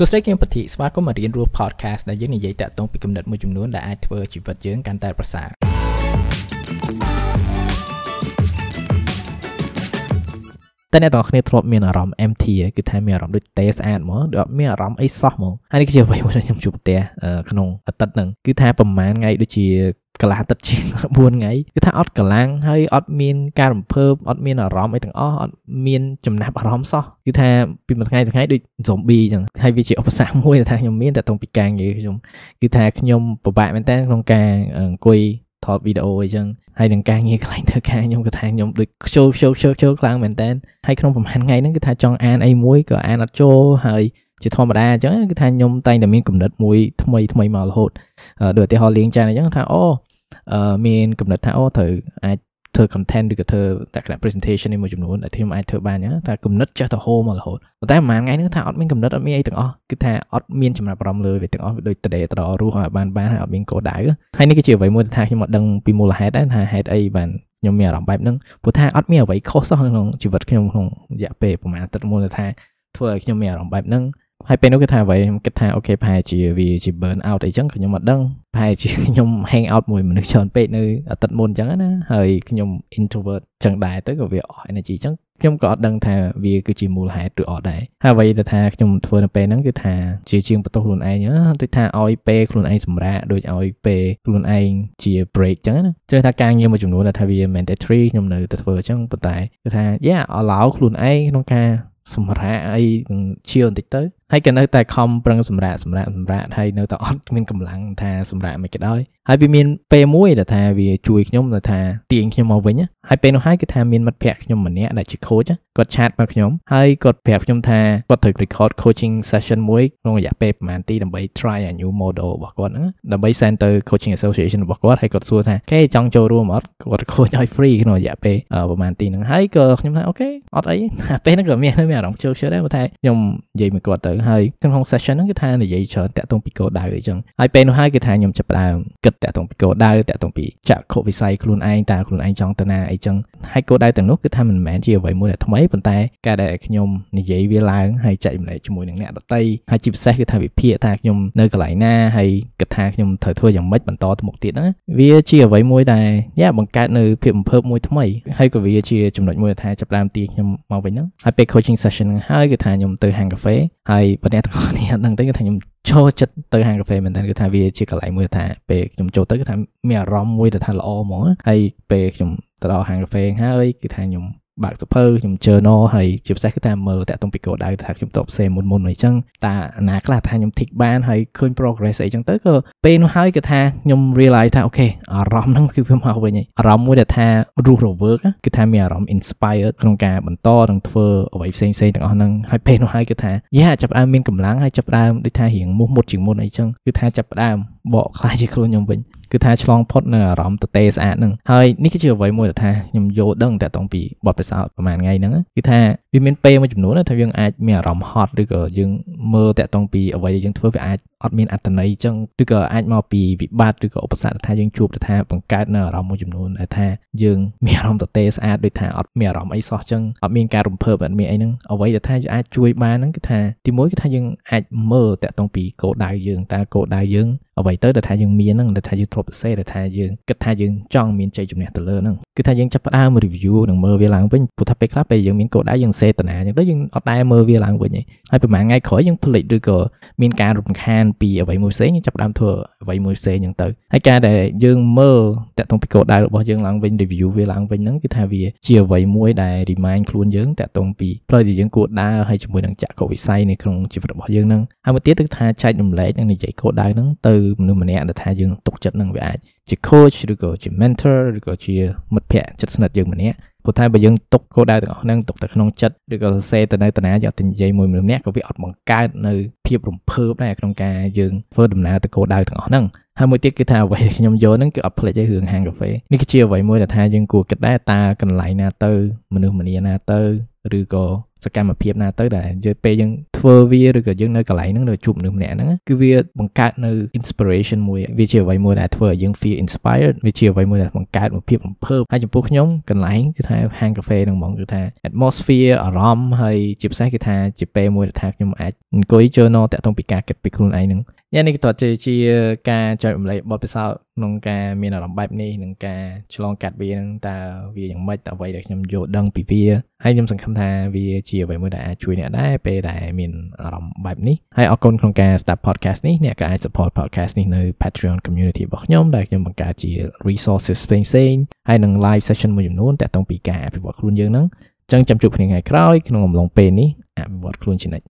សួស្តីខ្ញុំពធីស្វាគមន៍មករៀនរស់ podcast ដែលយើងនិយាយតាក់ទងពីគំនិតមួយចំនួនដែលអាចធ្វើជីវិតយើងកាន់តែប្រសើរតែអ្នកទាំងគ្នាធ្លាប់មានអារម្មណ៍ empty គឺថាមានអារម្មណ៍ដូចទេស្អាតហ្មងដូចអត់មានអារម្មណ៍អីសោះហ្មងហើយនេះគឺជាអ្វីមួយដែលខ្ញុំជួបផ្ទះក្នុងអាទិត្យហ្នឹងគឺថាប្រហែលថ្ងៃដូចជា កន្លះអាទិត្យជាង4ថ្ងៃគឺថាអត់កម្លាំងហើយអត់មានការរំភើបអត់មានអារម្មណ៍អីទាំងអស់អត់មានចំណាប់អារម្មណ៍សោះគឺថាពីមួយថ្ងៃទៅថ្ងៃដូច zombie អញ្ចឹងហើយវាជាឧបសគ្គមួយដែលថាខ្ញុំមានតែតុងពីការងារខ្ញុំគឺថាខ្ញុំពិបាកមែនតើក្នុងការអង្គុយថតវីដេអូអីចឹងហើយនឹងការងារកន្លែងធ្វើការខ្ញុំក៏ថាខ្ញុំដូចខ្ជិលខ្ជិលខ្ជិលខ្ជិលខ្លាំងមែនតើហើយក្នុងប្រហែលថ្ងៃហ្នឹងគឺថាចង់អានអីមួយក៏អានអត់ចូលហើយជាធម្មតាអញ្ចឹងគឺថាខ្ញុំតែងតែមានគំនិតមួយថ្មីថ្មីមករហូតដូចឧទាហរណ៍លេងចានអញ្ចឹងថាអូ មានកំណត់ថាអូត្រូវអាចធ្វើ content ឬក៏ធ្វើតក្កណៈ presentation នេះមួយចំនួនដែលខ្ញុំអាចធ្វើបានអញ្ចឹងតែគំនិតចេះតែហូរមករហូតប៉ុន្តែប្រហែលថ្ងៃហ្នឹងថាអត់មានគំនិតអត់មានអីទាំងអស់គឺថាអត់មានចំណាប់អារម្មណ៍លើវាទាំងអស់ដូចតដេតររស់ឲ្យបានបានហើយអត់មានគោលដៅហើយនេះគឺជាអ្វីមួយដែលថាខ្ញុំអត់ដឹងពីមូលហេតុដែរថាហេតុអីបានខ្ញុំមានអារម្មណ៍បែបហ្នឹងព្រោះថាអត់មានអ្វីខុសសោះក្នុងជីវិតខ្ញុំក្នុងរយៈពេលប្រហែលអាទិត្យមុនថាធ្វើឲ្យខ្ញុំមានអារម្មណ៍បែបហ្នឹង ហើយពេលនោះគឺថាអ្វីខ្ញុំគិតថាអូខេប្រហែលជាវាជា burn out អីចឹងខ្ញុំអត់ដឹងប្រហែលជាខ្ញុំ hang out មួយមនុស្សច្រើនពេកនៅអាទិត្យមុនចឹងណាហើយខ្ញុំ introvert ចឹងដែរទៅក៏វាអស់ energy ចឹងខ្ញុំក៏អត់ដឹងថាវាគឺជាមូលហេតុឬអត់ដែរហើយអ្វីដែលថាខ្ញុំធ្វើនៅពេលហ្នឹងគឺថាជាជាងបន្ទោសខ្លួនឯងដូចថាឲ្យពេលខ្លួនឯងសម្រាកដូចឲ្យពេលខ្លួនឯងជា break ចឹងណាជឿថាការងារមួយចំនួនដែលថាវា mandatory ខ្ញុំនៅតែធ្វើចឹងប៉ុន្តែគឺថា yeah allow ខ្លួនឯងក្នុងការសម្រាកអីនឹងឈៀលបន្តិចទៅ ហើយក៏នៅតែខំប្រឹងសម្រាកសម្រាកសម្រាកហើយនៅតែអត់មានកម្លាំងថាសម្រាកមិនក៏ដោយ ហើយវាមានពេលមួយដែលថាវាជួយខ្ញុំដែលថាទាញខ្ញុំមកវិញហើយពេលនោះហើយគឺថាមានមិត្តភ័ក្តិខ្ញុំម្នាក់ដែលជា coach គាត់ឆាតមកខ្ញុំហើយគាត់ប្រាប់ខ្ញុំថាគាត់ត្រូវ record coaching session មួយក្នុងរយៈពេលប្រហែលទីដើម្បី try a new model របស់គាត់ហ្នឹងដើម្បី send ទៅ coaching association របស់គាត់ហើយគាត់សួរថាគេចង់ចូលរួមអត់គាត់ coach ឲ្យ free ក្នុងរយៈពេលប្រហែលទីហ្នឹងហើយក៏ខ្ញុំថាអូខេអត់អីពេលហ្នឹងក៏មានមានអារម្មណ៍ជឿជឿដែរថាខ្ញុំនិយាយមួយគាត់ទៅហើយក្នុង session ហ្នឹងគឺថានិយាយច្រើនតាក់ទងពីគោលដៅអីចឹងហើយពេលនោះហើយគឺថាខ្ញុំចាប់ផ្ដើមគិតតាក់ទងពីគោលដៅតាក់ទងពីចក្ខុវិស័យខ្លួនឯងតើខ្លួនឯងចង់ទៅណាអីចឹងហើយគោលដៅទាំងនោះគឺថាមិនមែនជាអ្វីមួយដែលថ្មីប៉ុន្តែការដែលខ្ញុំនិយាយវាឡើងហើយចែកម្លែកជាមួយនឹងអ្នកដទៃហើយជាពិសេសគឺថាវិភាគថាខ្ញុំនៅកន្លែងណាហើយគិតថាខ្ញុំត្រូវធ្វើយ៉ាងម៉េចបន្តទៅមុខទៀតហ្នឹងវាជាអ្វីមួយដែលយ៉ាបង្កើតនៅភាពរំភើបមួយថ្មីហើយក៏វាជាចំណុចមួយថាចាប់ផ្ដើមទីខ្ញុំមកវិញហ្នឹងហើយពេល coaching session ហ្នឹងហើយគឺថាខ្ញុំទៅហាងកាហ្វេហើយបើអ្នកទាំងអស់គ្នាហ្នឹងទៅគឺថាខ្ញុំ ចូលចិត្តទៅហាងកាហ្វេមែនតើគឺថាវាជាកន្លែងមួយថាពេលខ្ញុំចូលទៅគឺថាមានអារម្មណ៍មួយដែលថាល្អហ្មងហើយពេលខ្ញុំទៅដល់ហាងកាហ្វេហើយគឺថាខ្ញុំ បើកសភៅខ្ញុំ journal ហើយជាពិសេសគឺថាមើលតាក់ទងពីគោលដៅថាខ្ញុំតបផ្សេងមុនមុនអីចឹងតាណាខ្លះថាខ្ញុំ tick បានហើយឃើញ progress អីចឹងទៅក៏ពេលនោះហើយគឺថាខ្ញុំ realize ថាអូខេអារម្មណ៍ហ្នឹងគឺវាមកវិញអារម្មណ៍មួយដែលថារស់រវើកគឺថាមានអារម្មណ៍ inspired ក្នុងការបន្តនិងធ្វើអ្វីផ្សេងផ្សេងទាំងអស់ហ្នឹងហើយពេលនោះហើយគឺថាយ៉ាចាប់ផ្ដើមមានកម្លាំងហើយចាប់ផ្ដើមដូចថារៀងមុះមុតជាងមុនអីចឹងគឺថាចាប់ផ្ដើមបកខ្លាចជាខ្លួនខ្ញុំវិញ គឺថាឆ្លងផុតនៅអារម្មណ៍តេស្អាតហ្នឹងហើយនេះគឺជាអ្វីមួយដែលថាខ្ញុំយល់ដឹងតាក់ទងពីបទពិសោធន៍ប្រហែលថ្ងៃហ្នឹងគឺថាវាមានពេលមួយចំនួនថាយើងអាចមានអារម្មណ៍ហត់ឬក៏យើងមើលតាក់ទងពីអ្វីដែលយើងធ្វើវាអាចអត់មានអត្តន័យចឹងឬក៏អាចមកពីវិបត្តិឬក៏ឧបសគ្គថាយើងជួបថាបង្កើតនៅអារម្មណ៍មួយចំនួនដែលថាយើងមានអារម្មណ៍តទេស្អាតដូចថាអត់មានអារម្មណ៍អីសោះចឹងអត់មានការរំភើបអត់មានអីហ្នឹងអ្វីដែលថាអាចជួយបានហ្នឹងគឺថាទីមួយគឺថាយើងអាចមើលតាក់ទងពីគោលដៅយើងតើគោលដៅយើងអ្វីទៅដែលថាយើងមានហ្នឹងដែលថាយើងធ្លាប់សរសេរដែលថាយើងគិតថាយើងចង់មានជ័យជំនះទៅលើហ្នឹងគឺថាយើងចាប់ផ្ដើម review និងមើលវាឡើងវិញព្រោះថាពេលខ្លះពេលយើងមានគោលដៅយើងសេតនាអញ្ចឹងទៅយើងអត់ដែលមើលវាឡើងវិញហើយប្រហែលថ្ងៃក្រោយយើងភ្លេចឬក៏មានការរំខានពីអ្វីមួយផ្សេងយើងចាប់ផ្ដើមធ្វើអ្វីមួយផ្សេងអញ្ចឹងទៅហើយការដែលយើងមើលតាក់ទងពីគោលដៅរបស់យើងឡើងវិញ review វាឡើងវិញហ្នឹងគឺថាវាជាអ្វីមួយដែល remind ខ្លួនយើងតាក់ទងពីផ្លូវដែលយើងគួរដើរហើយជាមួយនឹងចក្ខុវិស័យនៅក្នុងជីវិតរបស់យើងហ្នឹងហើយមួយទៀតគឺថាចែករំលែកនិងនិយាយគោលដៅហ្នឹងទៅមនុស្សម្នាក់ដែលថាយើងទុកចិត្តនឹងវាអាច ជា coach ឬក៏ជា mentor ឬក៏ជាមិត្តភ័ក្តិជិតស្និទ្ធយើងម្នាក់ព្រោះតែបើយើងទុកគោលដៅទាំងអស់ហ្នឹងទុកទៅក្នុងចិត្តឬក៏សរសេរទៅនៅតាណាយកទៅនិយាយមួយមនុស្សម្នាក់ក៏វាអត់បង្កើតនៅភាពរំភើបដែរក្នុងការយើងធ្វើដំណើរទៅគោលដៅទាំងអស់ហ្នឹងហើយមួយទៀតគឺថាអ្វីដែលខ្ញុំយកហ្នឹងគឺអត់ផ្លេចឲ្យរឿងហាងកាហ្វេនេះគឺជាអ្វីមួយដែលថាយើងគួរគិតដែរតើកន្លែងណាទៅមនុស្សម្នាណាទៅឬក៏ សកម្មភាពណាទៅដែលយើងពេលយើងធ្វើវាឬក៏យើងនៅកន្លែងហ្នឹងនៅជួបមនុស្សម្នាក់ហ្នឹងគឺវាបង្កើតនៅ inspiration មួយវាជាអ្វីមួយដែលធ្វើឲ្យយើង feel inspired វាជាអ្វីមួយដែលបង្កើតមួយភាពរំភើបហើយចំពោះខ្ញុំកន្លែងគឺថាហាងកាហ្វេហ្នឹងហ្មងគឺថា atmosphere អារម្មណ៍ហើយជាពិសេសគឺថាជាពេលមួយដែលថាខ្ញុំអាចអង្គុយ journal តាក់ទងពីការគិតពីខ្លួនឯងហ្នឹងយ៉ាងនេះក៏ជាជាការចែករំលែកបទពិសោធន៍ក្នុងការមានអារម្មណ៍បែបនេះនិងការឆ្លងកាត់វានឹងតើវាយ៉ាងម៉េចតើអ្វីដែលខ្ញុំយល់ដឹងពីវា ហើយខ្ញុំសង្ឃឹមថាវាជាអ្វីមួយដែលអាចជួយអ្នកដែរពេលដែលមានអារម្មណ៍បែបនេះហើយអរគុណក្នុងការ start podcast នេះអ្នកក៏អាច support podcast នេះនៅ Patreon community របស់ខ្ញុំដែលខ្ញុំបង្កើតជា resources ផ្សេងផ្សេងហើយនឹង live session មួយចំនួនតាក់ទងពីការអភិវឌ្ឍខ្លួនយើងហ្នឹងចឹងចាំជួបគ្នាថ្ងៃក្រោយក្នុងអំឡុងពេលនេះអភិវឌ្ឍខ្លួនជានិច្ច